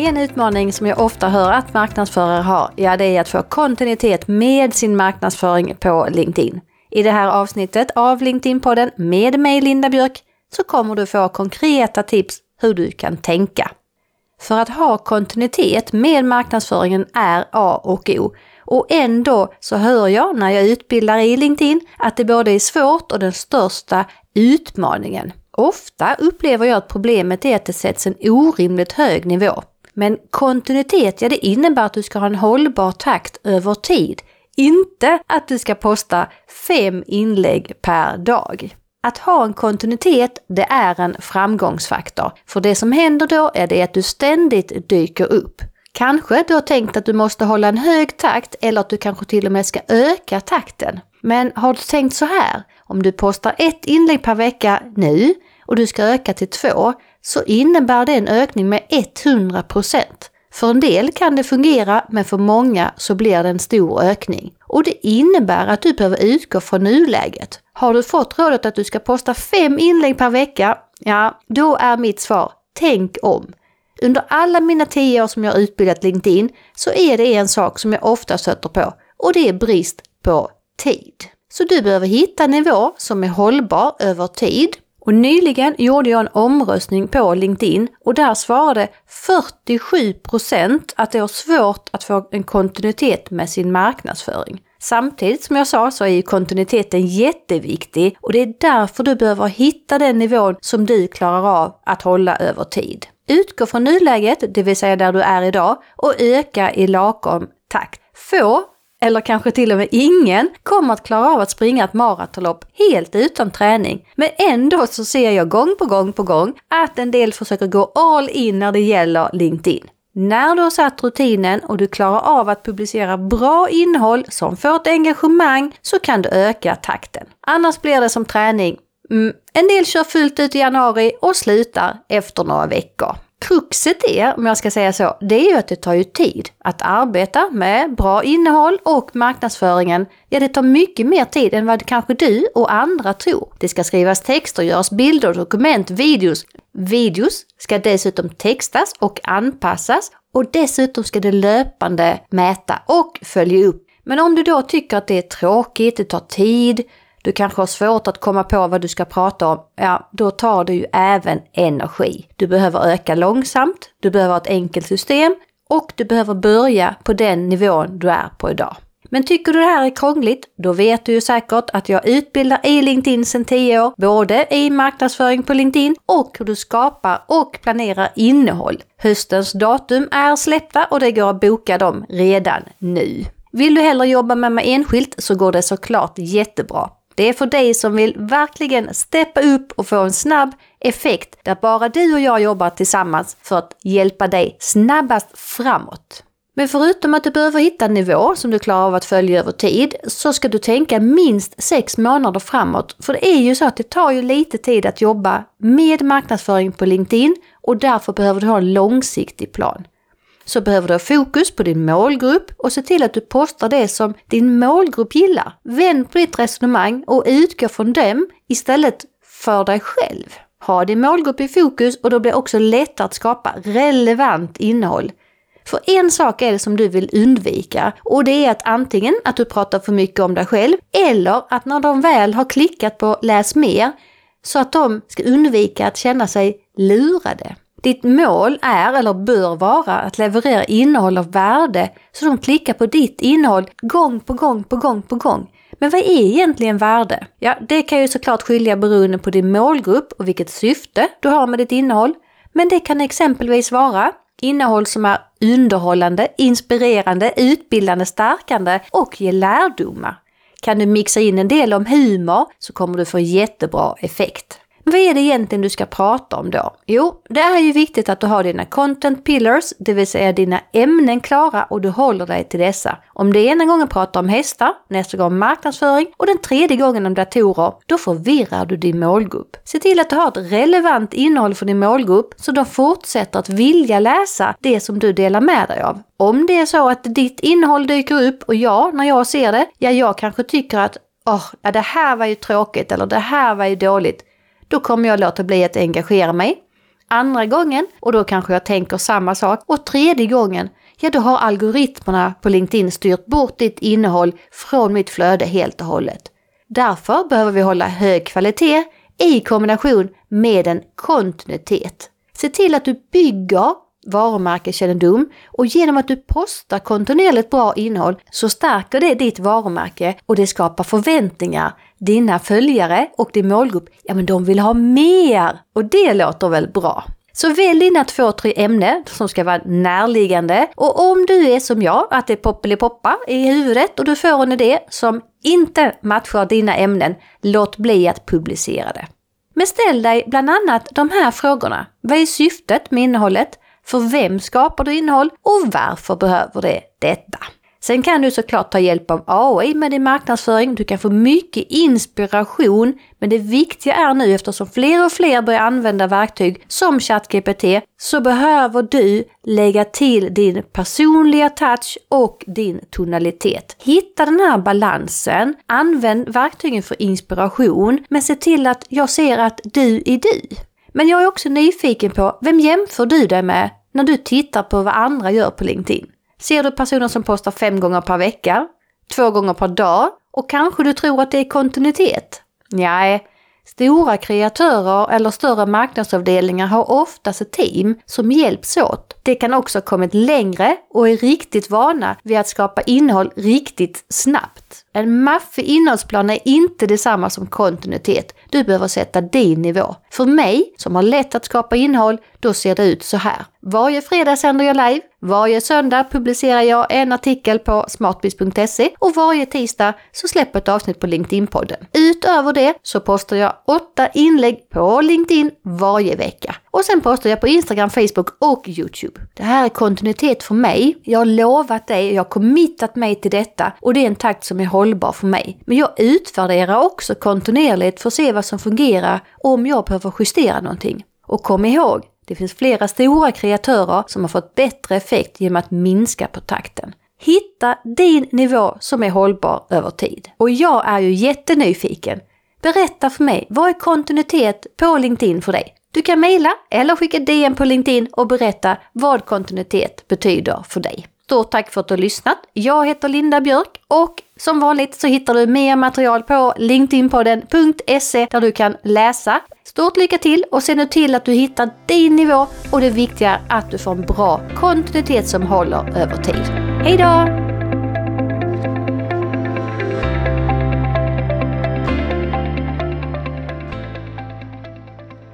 En utmaning som jag ofta hör att marknadsförare har, ja det är att få kontinuitet med sin marknadsföring på LinkedIn. I det här avsnittet av LinkedIn-podden med mig Linda Björk så kommer du få konkreta tips hur du kan tänka. För att ha kontinuitet med marknadsföringen är A och O. Och ändå så hör jag när jag utbildar i LinkedIn att det både är svårt och den största utmaningen. Ofta upplever jag att problemet är att det sätts en orimligt hög nivå. Men kontinuitet, ja det innebär att du ska ha en hållbar takt över tid. Inte att du ska posta fem inlägg per dag. Att ha en kontinuitet, det är en framgångsfaktor. För det som händer då är det att du ständigt dyker upp. Kanske du har tänkt att du måste hålla en hög takt eller att du kanske till och med ska öka takten. Men har du tänkt så här? Om du postar ett inlägg per vecka nu och du ska öka till två så innebär det en ökning med 100% För en del kan det fungera, men för många så blir det en stor ökning. Och det innebär att du behöver utgå från nuläget. Har du fått rådet att du ska posta fem inlägg per vecka? Ja, då är mitt svar tänk om. Under alla mina tio år som jag har utbildat LinkedIn så är det en sak som jag ofta stöter på och det är brist på tid. Så du behöver hitta en nivå som är hållbar över tid. Och nyligen gjorde jag en omröstning på LinkedIn och där svarade 47% att det är svårt att få en kontinuitet med sin marknadsföring. Samtidigt som jag sa så är ju kontinuiteten jätteviktig och det är därför du behöver hitta den nivån som du klarar av att hålla över tid. Utgå från nuläget, det vill säga där du är idag, och öka i lagom takt. Få, eller kanske till och med ingen, kommer att klara av att springa ett maratonlopp helt utan träning. Men ändå så ser jag gång på gång på gång att en del försöker gå all in när det gäller LinkedIn. När du har satt rutinen och du klarar av att publicera bra innehåll som får ett engagemang så kan du öka takten. Annars blir det som träning. Mm, en del kör fullt ut i januari och slutar efter några veckor. Kruxet är, om jag ska säga så, det är ju att det tar ju tid att arbeta med bra innehåll och marknadsföringen. Ja, det tar mycket mer tid än vad kanske du och andra tror. Det ska skrivas texter, göras bilder, dokument, videos. Videos ska dessutom textas och anpassas och dessutom ska det löpande mäta och följa upp. Men om du då tycker att det är tråkigt, det tar tid, du kanske har svårt att komma på vad du ska prata om, ja då tar det ju även energi. Du behöver öka långsamt, du behöver ett enkelt system och du behöver börja på den nivån du är på idag. Men tycker du det här är krångligt, då vet du ju säkert att jag utbildar i LinkedIn sedan 10 år, både i marknadsföring på LinkedIn och hur du skapar och planerar innehåll. Höstens datum är släppta och det går att boka dem redan nu. Vill du hellre jobba med mig enskilt så går det såklart jättebra. Det är för dig som vill verkligen steppa upp och få en snabb effekt där bara du och jag jobbar tillsammans för att hjälpa dig snabbast framåt. Men förutom att du behöver hitta en nivå som du klarar av att följa över tid så ska du tänka minst sex månader framåt. För det är ju så att det tar ju lite tid att jobba med marknadsföring på LinkedIn och därför behöver du ha en långsiktig plan så behöver du ha fokus på din målgrupp och se till att du postar det som din målgrupp gillar. Vänd på ditt resonemang och utgå från dem istället för dig själv. Ha din målgrupp i fokus och då blir det också lättare att skapa relevant innehåll. För en sak är det som du vill undvika och det är att antingen att du pratar för mycket om dig själv eller att när de väl har klickat på läs mer så att de ska undvika att känna sig lurade. Ditt mål är eller bör vara att leverera innehåll av värde så de klickar på ditt innehåll gång på gång på gång på gång. Men vad är egentligen värde? Ja, det kan ju såklart skilja beroende på din målgrupp och vilket syfte du har med ditt innehåll. Men det kan exempelvis vara innehåll som är underhållande, inspirerande, utbildande, stärkande och ger lärdomar. Kan du mixa in en del om humor så kommer du få jättebra effekt. Vad är det egentligen du ska prata om då? Jo, det är ju viktigt att du har dina content pillars, det vill säga dina ämnen klara och du håller dig till dessa. Om det ena gången pratar om hästar, nästa gång marknadsföring och den tredje gången om datorer, då förvirrar du din målgrupp. Se till att du har ett relevant innehåll för din målgrupp så de fortsätter att vilja läsa det som du delar med dig av. Om det är så att ditt innehåll dyker upp och ja, när jag ser det, ja, jag kanske tycker att åh, ja, det här var ju tråkigt eller det här var ju dåligt då kommer jag låta bli att engagera mig. Andra gången, och då kanske jag tänker samma sak. Och tredje gången, ja då har algoritmerna på LinkedIn styrt bort ditt innehåll från mitt flöde helt och hållet. Därför behöver vi hålla hög kvalitet i kombination med en kontinuitet. Se till att du bygger varumärkeskännedom och genom att du postar kontinuerligt bra innehåll så stärker det ditt varumärke och det skapar förväntningar. Dina följare och din målgrupp, ja men de vill ha mer! Och det låter väl bra? Så välj dina två, tre ämnen som ska vara närliggande och om du är som jag, att det poppeli-poppa i huvudet och du får en idé som inte matchar dina ämnen, låt bli att publicera det. Men ställ dig bland annat de här frågorna. Vad är syftet med innehållet? För vem skapar du innehåll och varför behöver det detta? Sen kan du såklart ta hjälp av AI med din marknadsföring. Du kan få mycket inspiration. Men det viktiga är nu eftersom fler och fler börjar använda verktyg som ChatGPT så behöver du lägga till din personliga touch och din tonalitet. Hitta den här balansen. Använd verktygen för inspiration men se till att jag ser att du är du. Men jag är också nyfiken på vem jämför du dig med när du tittar på vad andra gör på LinkedIn? Ser du personer som postar fem gånger per vecka, två gånger per dag och kanske du tror att det är kontinuitet? Nej, Stora kreatörer eller större marknadsavdelningar har oftast ett team som hjälps åt. Det kan också ha kommit längre och är riktigt vana vid att skapa innehåll riktigt snabbt. En maffig innehållsplan är inte detsamma som kontinuitet. Du behöver sätta din nivå. För mig, som har lätt att skapa innehåll, då ser det ut så här. Varje fredag sänder jag live. Varje söndag publicerar jag en artikel på smartbiz.se och varje tisdag så släpper jag ett avsnitt på LinkedIn-podden. Utöver det så postar jag åtta inlägg på LinkedIn varje vecka. Och sen postar jag på Instagram, Facebook och Youtube. Det här är kontinuitet för mig. Jag har lovat dig, jag har committat mig till detta och det är en takt som är hållbar för mig. Men jag utvärderar också kontinuerligt för att se vad som fungerar och om jag behöver justera någonting. Och kom ihåg, det finns flera stora kreatörer som har fått bättre effekt genom att minska på takten. Hitta din nivå som är hållbar över tid. Och jag är ju jättenyfiken. Berätta för mig, vad är kontinuitet på LinkedIn för dig? Du kan mejla eller skicka DM på LinkedIn och berätta vad kontinuitet betyder för dig. Stort tack för att du har lyssnat. Jag heter Linda Björk och som vanligt så hittar du mer material på linkedinpodden.se där du kan läsa. Stort lycka till och se nu till att du hittar din nivå och det viktiga är att du får en bra kontinuitet som håller över tid. Hejdå!